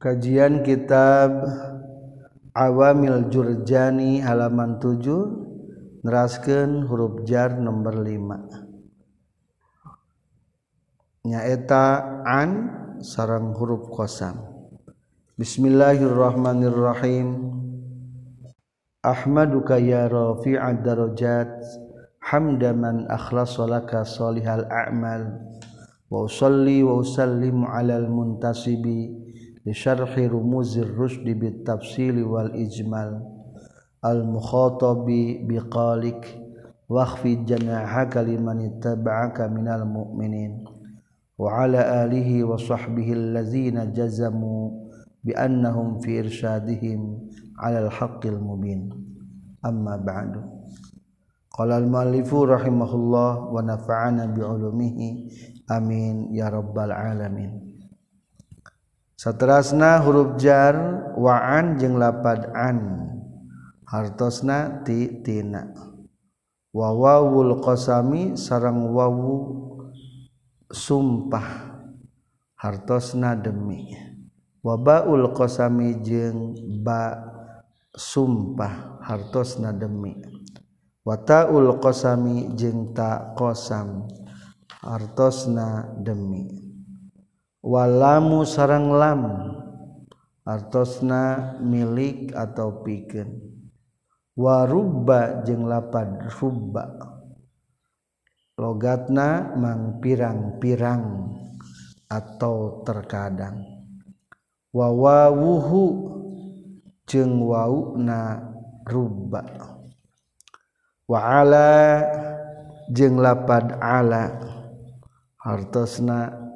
Kajian kitab Awamil Jurjani halaman 7 neraskeun huruf jar nomor 5 nyaeta an sarang huruf kosam. Bismillahirrahmanirrahim. Ahmaduka ya rafi'ad darajat hamdaman akhlasa laka salihal a'mal wa usalli wa usallimu alal muntasibi لشرح رموز الرشد بالتفصيل والإجمال. المخاطب بقالك واخف جناحك لمن اتبعك من المؤمنين. وعلى آله وصحبه الذين جزموا بأنهم في إرشادهم على الحق المبين. أما بعد قال المؤلف رحمه الله ونفعنا بعلومه. آمين يا رب العالمين. Saterasna huruf jar waan jeung lapad an. Hartosna ti tina. Wa wawul qasami sarang wawu sumpah. Hartosna demi. Wa baul qasami jeung ba sumpah hartosna demi. Wa taul qasami jeung ta qasam hartosna demi. walamu sarang lam artosna milik atau piken warubba jeung lapad rubba. Logatna mang pirang-pirang atau terkadang. Wawawuhu jeung wauna rubba. Wa'ala jeung lapad ala hartosna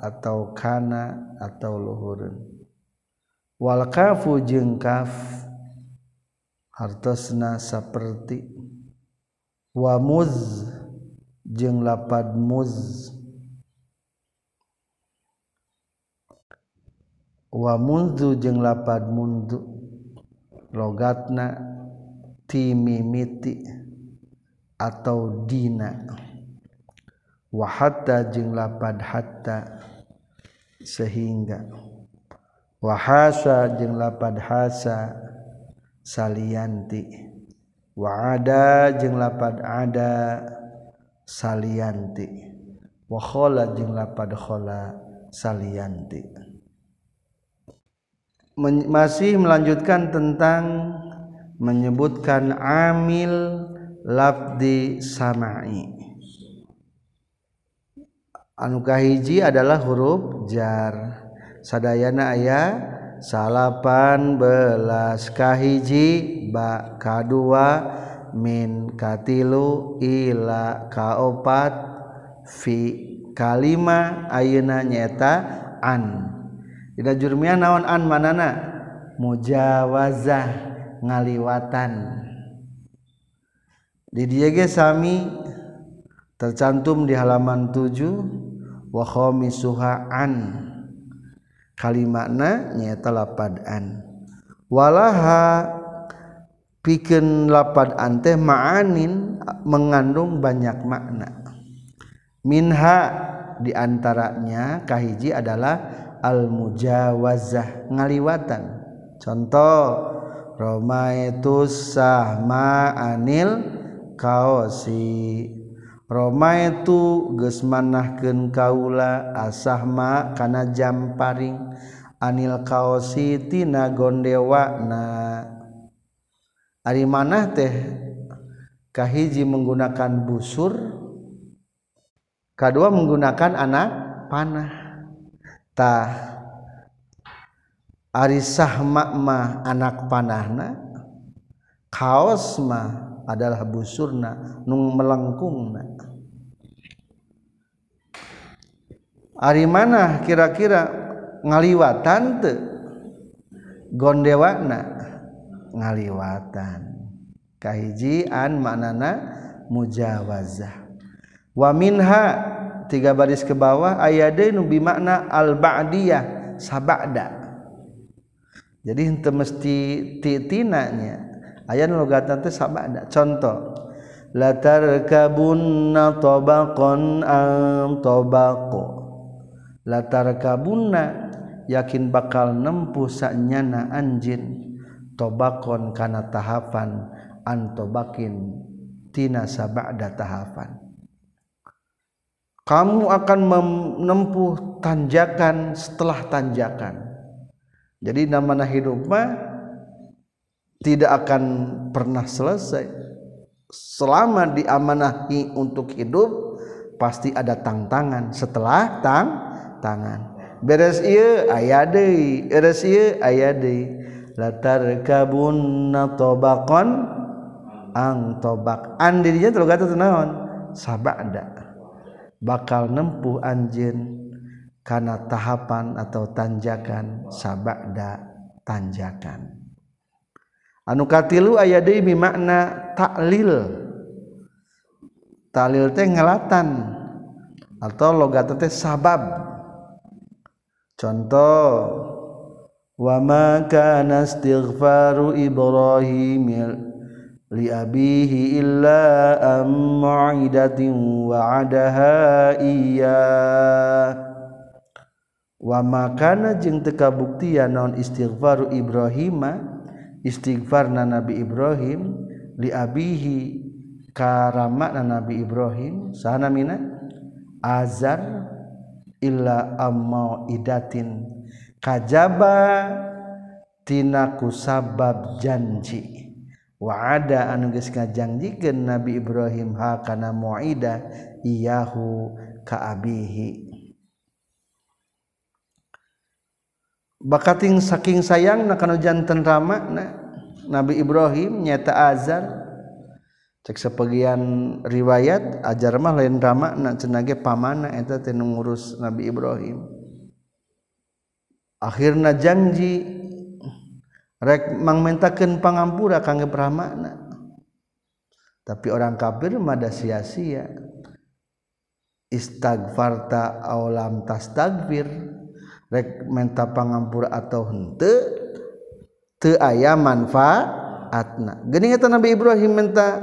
ataukana atau luhurwalfu jengkaf hartosna seperti wamu jeng lapad mu wamundu jeng lapad mundu logatna timimiti atau dina Wahata jeng lapad hatta sehingga. Wahasa jeng lapad hasa salianti. Waada jeng lapad ada salianti. Wakhola jeng lapad khola salianti. Masih melanjutkan tentang menyebutkan amil labdi samai anukahiji adalah huruf jar. Sadayana aya salapan belas. Kahiji ba kadua min katilu ila kaopat fi kalima ayeuna nyeta an. Dina jurmiah naon an manana? Mujawazah ngaliwatan. Di dieu ge sami tercantum di halaman 7 wakhomi suhaan kalimatna nyata lapadan. Walaha pikin lapad ante ma'anin mengandung banyak makna. Minha diantaranya kahiji adalah al mujawazah ngaliwatan. Contoh romaitus sahma anil kaosi. Roma itu gesmanahken kaula asahma kana jamparing anil kaositina gondewakna ari manah teh kahiji menggunakan busur kedua menggunakan anak panah. Tah ari sahma ma anak panahna kaos mah adalah busurna nung melengkungna. Ari mana kira-kira ngaliwatan teu? Gondewana ngaliwatan. Kahiji an maknana mujawazah. Wa minha tiga baris ke bawah ayade nu bimakna al ba'diyah sabada. Jadi henteu mesti titinanya ayat logatan teh sabada contoh. Latar kabunna tobakon am tobako latar kabunna yakin bakal nempusaknyana anjin. Tobakon kana tahapan antobakin tina sabada tahapan kamu akan menempuh tanjakan setelah tanjakan. Jadi nama hidup mah tidak akan pernah selesai. Selama diamanahi untuk hidup pasti ada tantangan. Setelah tang tangan. Beres ieu aya deui. Beres ieu aya deui. Latar kabun tobakon ang tobak. An dirinya kata naon? Sabada bakal nempuh anjeun kana tahapan atau tanjakan. Sabada tanjakan anukatilu aya deui makna taklil taklil teh ngelatan atau logat teh sabab. Contoh wa ma kana istighfaru ibrahim li abihi illa am mu'idatin wa'adaha iya. Wa makana jeung teu kabuktian naon istighfaru ibrahima istighfar na Nabi Ibrahim diabihi karama na Nabi Ibrahim sana mina? Azar illa amma idatin kajaba tinaku sabab janji. Wa'ada anu geus ngajanjikeun Nabi Ibrahim ha kana muida iyahu ka abihi. bakating saking sayang na kana jantan rama na. Nabi Ibrahim nyata azar cek sebagian riwayat ajar mah lain rama na cenage pamana eta teh ngurus Nabi Ibrahim. Akhirna janji rek mangmentakeun pangampura kangge brahmana tapi orang kafir mah sia-sia. Istagfarta aulam tastagfir menta pangampura atau hente te aya manfaatna. Geni eta Nabi Ibrahim minta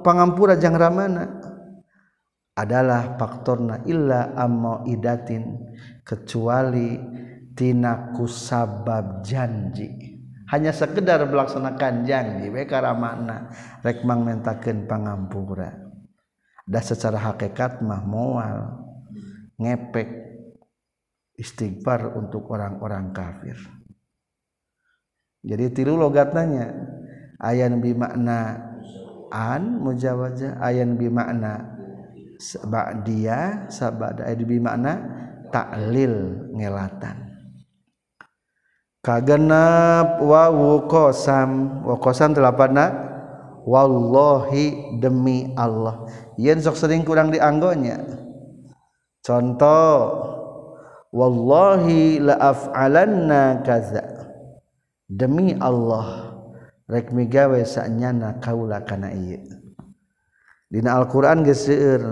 pangampura jang ramana adalah faktorna illa amma idatin kecuali tinaku sabab janji. Hanya sekedar melaksanakan janji we karamana rek mang mentakeun pangampura. Da secara hakikat mah moal ngepek istighfar untuk orang-orang kafir. Jadi tilu logatnya. Ayat bi makna an mujawazah ayat bi makna ba'diyah sabada ayat bi makna taklil ngelatan. Kagenap wawu qasam wa qasam telapanna wallahi demi Allah. Yen sok sering kurang dianggonya contoh wallahi laaf'alanna kaza. Demi Allah rek migawe sanyana kaula kana ieu dina Al-Qur'an geus seueur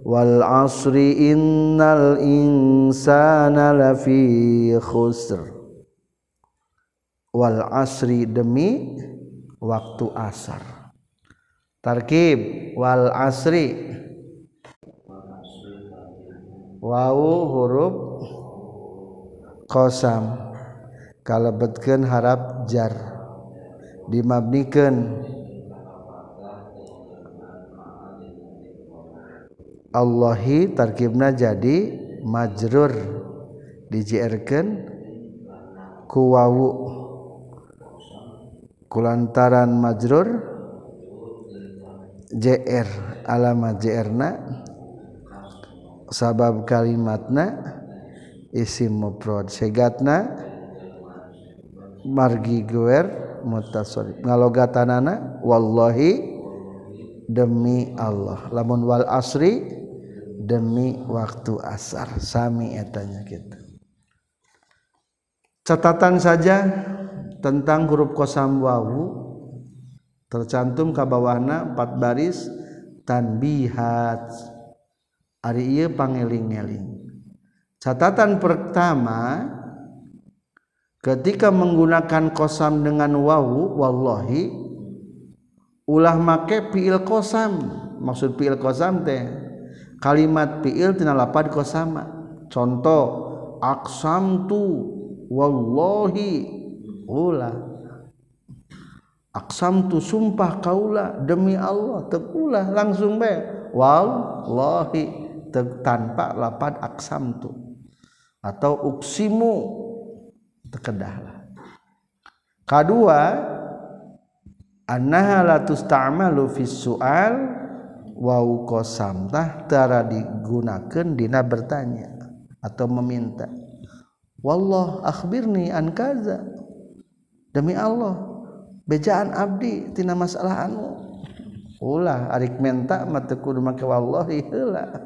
wal asri innal insana lafi khusr. Wal asri demi waktu asar. Tarkib wal asri. Wau huruf kosam kalebetkeun harap jar. Dimabnikeun. Allahi tarkibna jadi majrur. Dijrkeun ku wawu. Kulantaran majrur jr alamat jrna sabab kalimatna isim mufrad segatna margi guer mutasarrif ngalogatanana wallahi demi Allah. Lamun wal asri demi waktu asar. Sami etanya kita. Catatan saja tentang huruf kosam wawu. Tercantum kabawahna empat baris tanbihat. Ari ieu pangeling-eling catatan pertama ketika menggunakan kosam dengan wawu wallahi ulah make fiil kosam. Maksud fiil kosam teh kalimat fiil tina lapad kosama. Contoh aksamtu wallahi ulah. Aksamtu sumpah kaula demi Allah tekulah langsung be wallahi tanpa lapad aksamtu atau uksimu. Tekedahlah kedua annaha la tusta'malu fi su'al wa qasam tah tara digunakeun dina bertanya atau meminta. Wallah akhbirni an kaza. Demi Allah bejaan abdi tina masalah anu. Ulah arik menta mah teu kudu make wallahi heula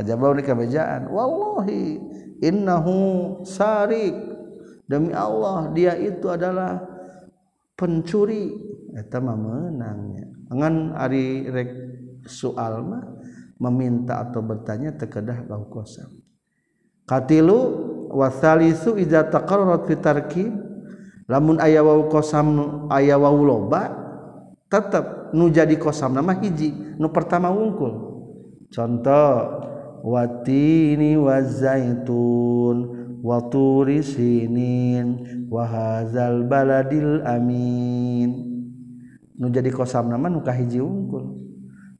ajabau ni kabejaan wallahi innahu sarik. Demi Allah dia itu adalah pencuri. Eta mah menangnya. Ngan ari rek soal mah meminta atau bertanya tekedah lau kosam katilu wasalisu idza taqarrarat fi tarkib lamun aya wau kosam aya wau loba tetep nu jadi kosam nama hiji nu pertama wungkul. Contoh watini wazaitun waturi sinin wahazal baladil amin. Nu jadi kosam nama nuka hiji unggul.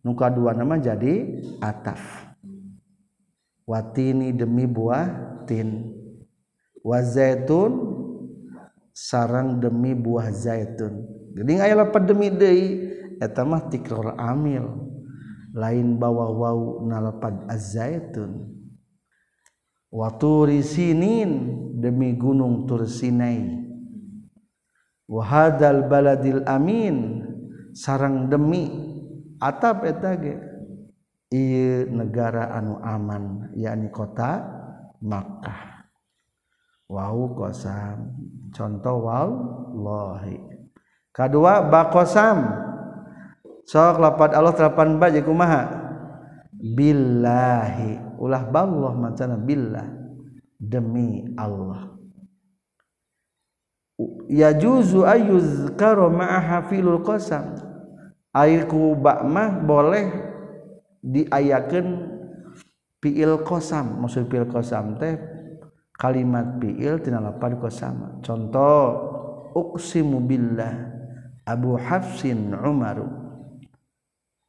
Nuka dua nama jadi ataf. Watini demi buah tin. Wazaitun sarang demi buah zaitun. Jadi aya lapad demi deui eta mah tikror amil. lain bawa wau nalpad azzaitun. Waturi sinin demi gunung Tursinai wahadal baladil amin sarang demi atap etage. Iya negara anu aman yakni kota Makkah. Wau kosam contoh wallahi kedua bakosam sok lapat Allah terapan baja kumaha? Billahi. Ulah ballah macana billah. Demi Allah. Ya juzu ayuzkaro ma'aha filul qasam. Aiku bakmah boleh diayakeun fiil qasam. Maksud fiil qasam teh kalimat fiil tina lapad qasam. Contoh uqsimu billah. Abu Hafsin Umaru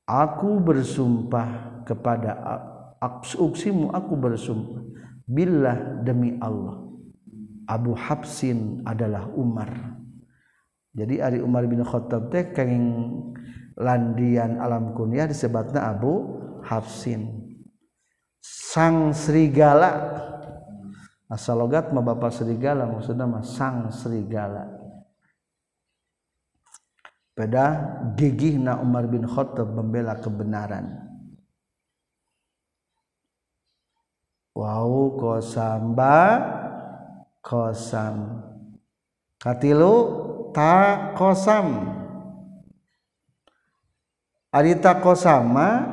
aku bersumpah kepada uksimu aku bersumpah. Billah demi Allah Abu Hafsin adalah Umar. Jadi Ari Umar bin Khattab teh kenging landian alam kunyah disebutnya Abu Hafsin. Sang serigala. Asal logat mah bapak serigala maksudnya mah sang serigala pada gigihna Umar bin Khattab membela kebenaran. Wow kosam ba kosam. Katilu ta kosam. Arita kosama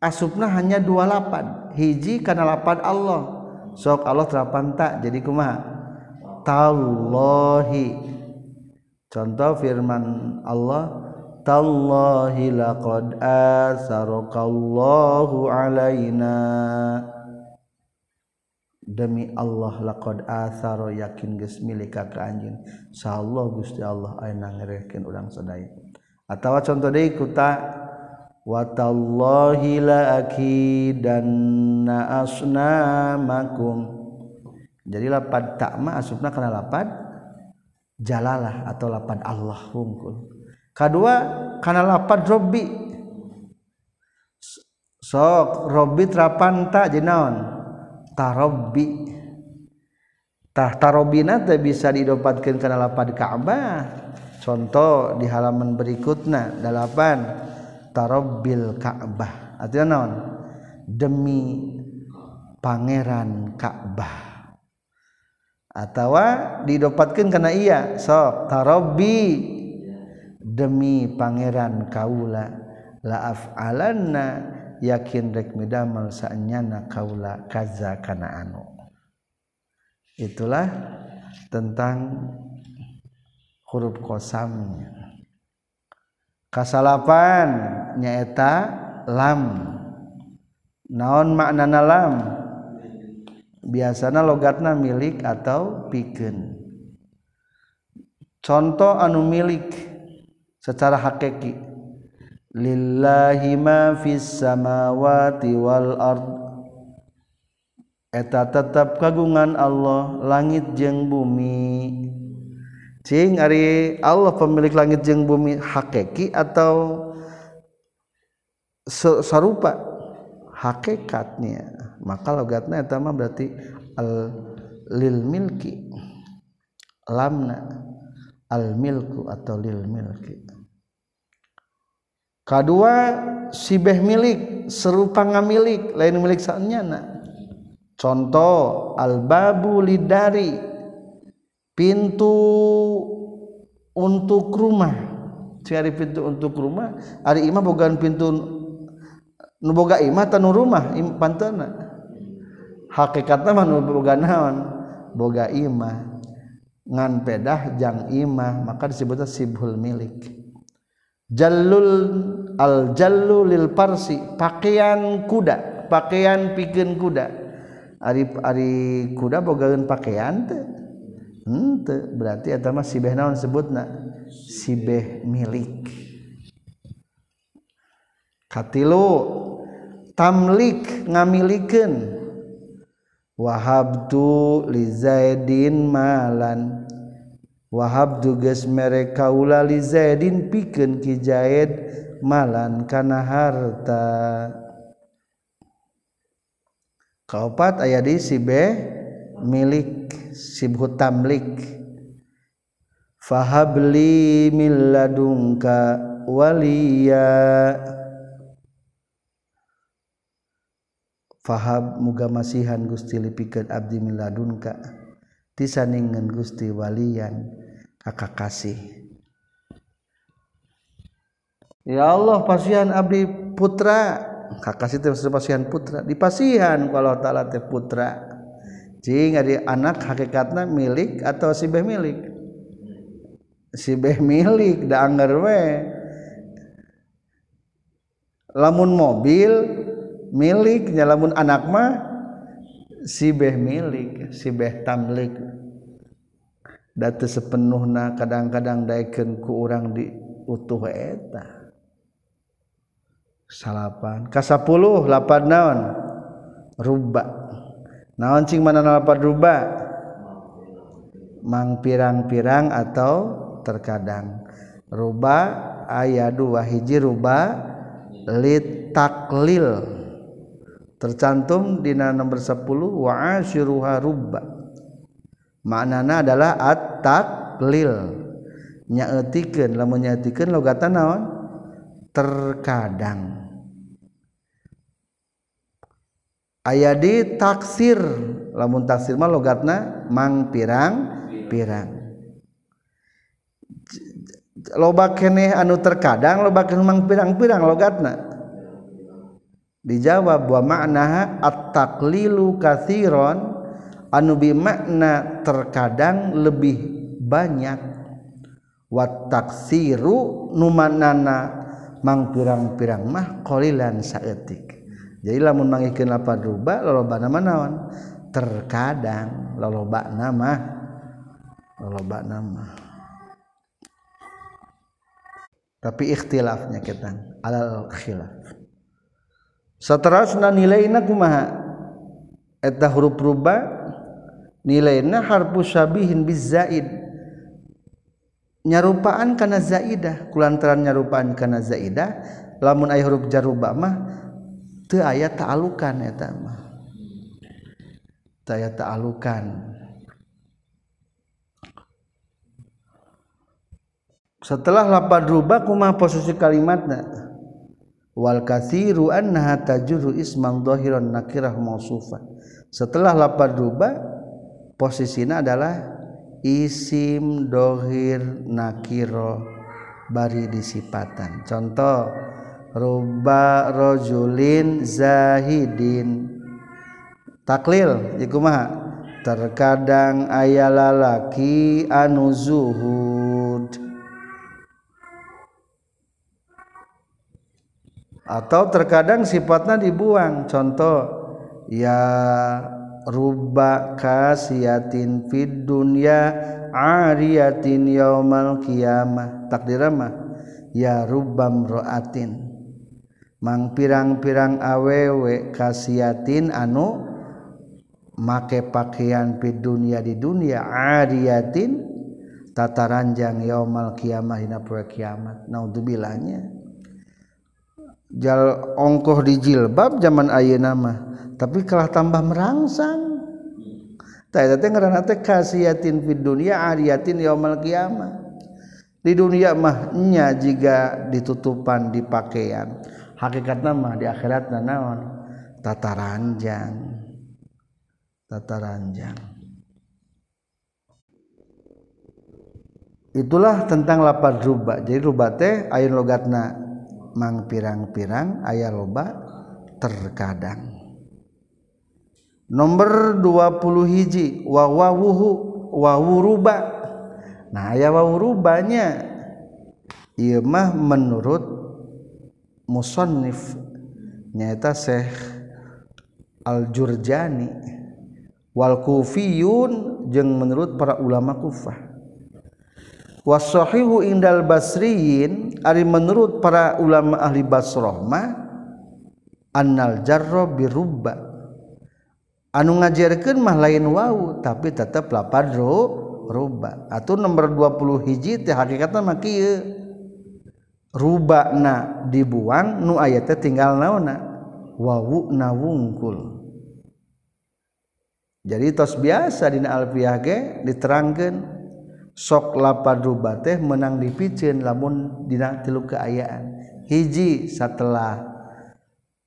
asupna hanya dua lapan. Hiji karena lapan Allah. Sok Allah terapan tak jadi kumaha? Tallahi contoh firman Allah tallahi laqad asarakallahu alaina. Demi Allah laqad asaro yakin geus milik ka anjeun insyaallah Gusti Allah aya ngerekeun urang sadaya. Atawa contoh deui kuta wa tallahi la akidanna asnamakum. Jadi lapad takma asupna kana lapad jalalah atau lapan Allah hungkul kedua karena lapan Robbi. Sok Robbi terapan tak jenaon? Tarobi tah tarobina teh bisa didapatkan karena lapan Ka'bah. Contoh di halaman berikutnya delapan tarobil Ka'bah. Artinya naon? Demi pangeran Ka'bah atawa didapatkan karena iya. Sok tarobi demi pangeran kaula laaf alanna yakin rek midamal sa'nyana kaula kaza kana anu. Itulah tentang huruf kosamnya. Kasalapan nyaeta lam. Naon makna lam? Biasanya logatna milik atau piken contoh anu milik secara hakiki. Lillahi ma fis samawati wal ard. Eta tetap kagungan Allah langit jeng bumi. Cing ari Allah pemilik langit jeng bumi hakiki atau sarupa hakikatnya maka logatna eta mah berarti al lil milki. Lamna al milku atau lil milki. Kedua sibeh milik serupa ngamilik lain milik sanyana contoh albabu lidari pintu untuk rumah. Cari pintu untuk rumah hari imah bukan pintu nuboga imah tanu rumah im, pantana hakikat mah nu boga naon? Boga imah. Ngan pedah jang imah maka disebutnya sibhul milik. Jallul al jallu lil parsi pakaian kuda pakaian pikeun kuda. Ari ari kuda bogaeun pakaian teh. Hmm, Henteu berarti eta mah sibeh naon sebutna? Sibeh milik. Katilu tamlik ngamilikeun. Wahabtu li Zaidin malan. Wahab tugas mereka ula li Zaidin pikeun ki Zaid malan kana harta. Kaopat aya di sibe milik sibhu tamlik. Fahabli min ladunka waliya fahab muga masihan Gusti lipikeun abdi miladunka. Tisaningan Gusti walian kakak kasih. Ya Allah pasihan abdi putra. Kakasih teh pasihan putra. Dipasihan kalau taala teh putra. Cing ari anak hakikatna milik atau si beh milik? Si beh milik da anger we. Lamun mobil milik lamun anak mah sibeh milik sibeh tamlik. Datu sepenuhna kadang-kadang daikeun ku urang di utuh eta. Salapan kasapuluh lapan naon? Ruba. Naon cing mana lapan ruba? Mang pirang-pirang atau terkadang. Ruba ayat dua hiji ruba litaklil. tercantum dina nomor 10 wa asyruha rubba. Maknana adalah at taklil nyaetikeun lamun nyaetikeun logatan naon? Terkadang. Aya di taksir. Lamun taksir mah logatna mang pirang? Pirang. Loba keneh anu terkadang loba keneh mang pirang-pirang logatna. Dijawab wa makna at-taqlilu katsiran anu bi makna terkadang lebih banyak. Wa taksiru numanana mang pirang-pirang mah qalilan saeutik. Jadi lamun mangikeun lapad ruba lolobana naon? Terkadang nama loloba nama tapi ikhtilafnya kita alal khilaf saterasna nilaina kumaha? Eta huruf ruba nilaina harfu syabihin bizaid nyarupaan kana zaidah. Kulantaran nyarupaan kana zaidah lamun aya huruf jaruba mah teu aya ta'alukan eta mah. Teu ta'alukan. Setelah lapad ruba kumaha posisi kalimatna wal kathiru annaha tajuru isman dhahiran nakirah mausufa. Setelah lapad ruba posisinya adalah isim dohir nakiro bari disipatan. Contoh ruba rojulin zahidin. Taklil jikumaha terkadang ayah lalaki anu atau terkadang sifatnya dibuang. Contoh ya rubba kasiatin fid dunya ariyatin yaumal qiyamah. Takdirama ya rubbam roatin mang pirang-pirang awewe kasiatin anu make pakaian fid dunya di dunia ariyatin tata ranjang yaumal qiyamah hina poe kiamat. Naudzubilahnya jal ongkoh di jilbab zaman ayeuna mah tapi kalah tambah merangsang. Kasiatin dunia ariyatin yaumul qiyamah. Di dunia mahnya jika ditutupan di pakaian. Hakikat nama di akhirat naon? Tata ranjang. Tata ranjang. Itulah tentang lapar rubah jadi rubah teh ayat logatna mang pirang-pirang ayat loba terkadang. Nomor 20 hiji wawawuhu wawuruba. Nah ya wawurubanya ieu mah menurut musannif. Nyata Syekh Al-Jurjani. Wal kufiyun jeung menurut para ulama Kufah wasohihu indal basriin ari menurut para ulama ahli Basrah mah annal jarro birubba. Anu ngajarkan mah lain wau tapi tetap ro ruba atau nomor 20 hiji teh hakikatna mah kieu. Rubana dibuang nu aya teh tinggal naonna? Wawu na wungkul. Jadi tos biasa dina alfiah ge diterangkeun. Sok lapad rubah teh menang dipicen lamun dina tilu keayaan. Hiji setelah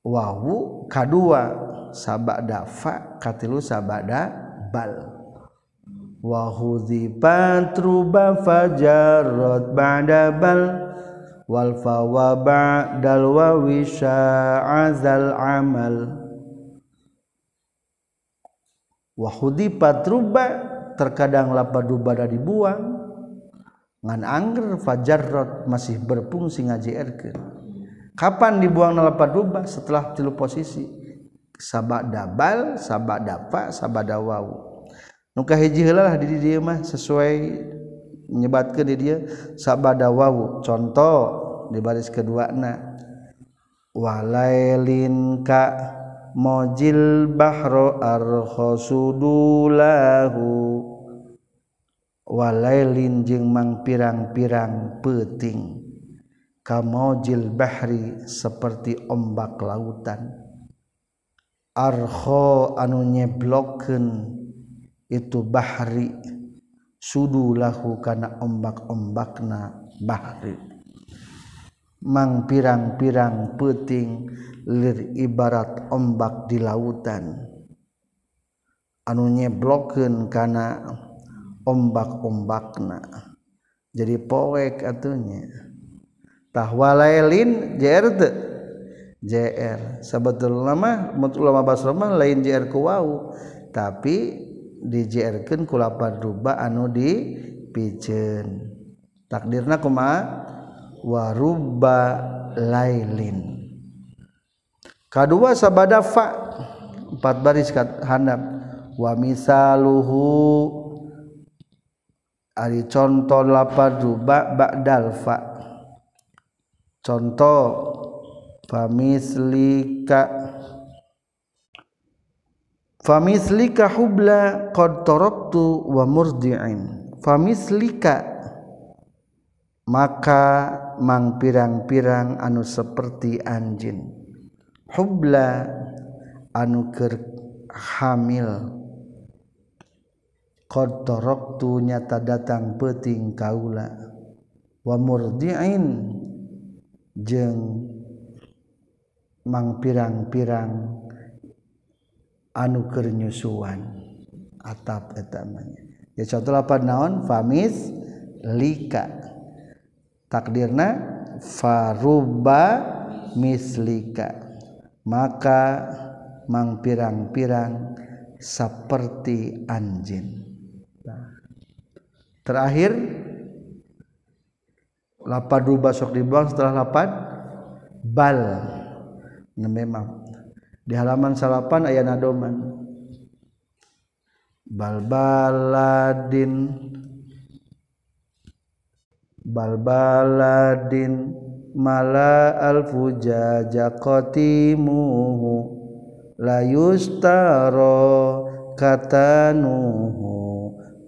wawu kadua sabak dafa katilu sabada bal wa hudzifa truba fajarrat ba'da bal wal fawa ba'dal wa azal amal. Wa hudzifa truba terkadang lapad rubada dibuang ngan angger fajarrat masih berfungsi ngaji erkeun kapan dibuang lapad rubah setelah tilu posisi. Sabak dabal sabak dafa sabak dawawu nuka hiji heula di dia mah sesuai menyebatkan di dia sabak dawawu contoh di baris kedua na walailin ka mojil bahro arhosudulahu walailin jeung mang pirang-pirang peting kamojil bahri seperti ombak lautan. Arho anu nyeblokeun itu bahri sudu lahu kana ombak-ombakna bahri. Mang pirang-pirang peting lir ibarat ombak di lautan. Anu nyeblokeun kana ombak-ombakna. Jadi poek atunya tahwalailin jerde JR sebetul lama ulama Basrah lain JR ku wow tapi di JR kan kulapar ruba anu di pijen takdirna kuma waruba lailin. Kedua sabada fa empat baris handap. Wa misaluhu ari contoh lapar ruba ba'dal fa contoh famislika famislika hubla qad taraktu wa murdi'in famislika maka mang pirang-pirang anu seperti anjin hubla anu ker hamil qad taraktu nyata datang peting kaula. Wa murdi'in jeung mang pirang-pirang anu kernyusuan atap etamanya ya contoh apa naon? Famis lika. Takdirna faruba mislika maka mang pirang-pirang seperti anjing terakhir lapad ruba sok dibuang setelah lapad bal. Memang. Di halaman salapan ayat nadoman. Balbaladin. Balbaladin mala alfujaja qatimuhu. La yustaro katanuhu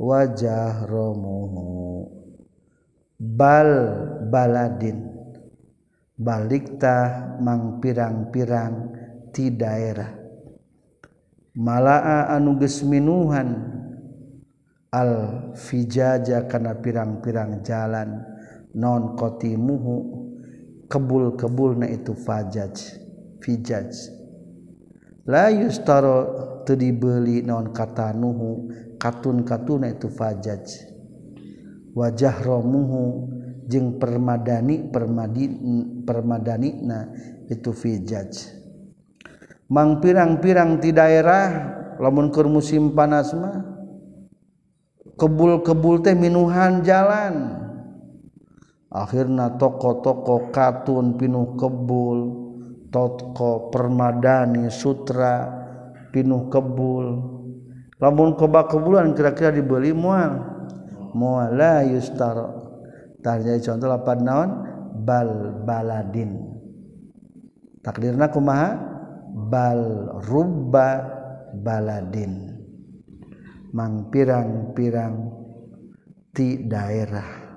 wajah romuhu. Bal baladin. Baliktah mang pirang-pirang ti daerah. Malaa anuges minuhan. Alfijaja kana pirang-pirang jalan non kotimuhu. Kebul-kebul na itu fajaj fijaj. La yustaro teu dibeli non katanuhu. Katun katuna itu fajaj. Wajah romuhu jeung permadani permadi permadani na itu fijaj. Mang pirang-pirang di daerah lamun keur musim panas mah kebul-kebul teh minuhan jalan. Akhirna toko-toko katun pinuh kebul toko permadani sutra pinuh kebul lamun koba kebulan kira-kira dibeli mual. Muala yustar tah jadi contoh lapan naon? Bal baladin. Takdirna kumaha? Bal rubba baladin. Mang pirang-pirang ti daerah.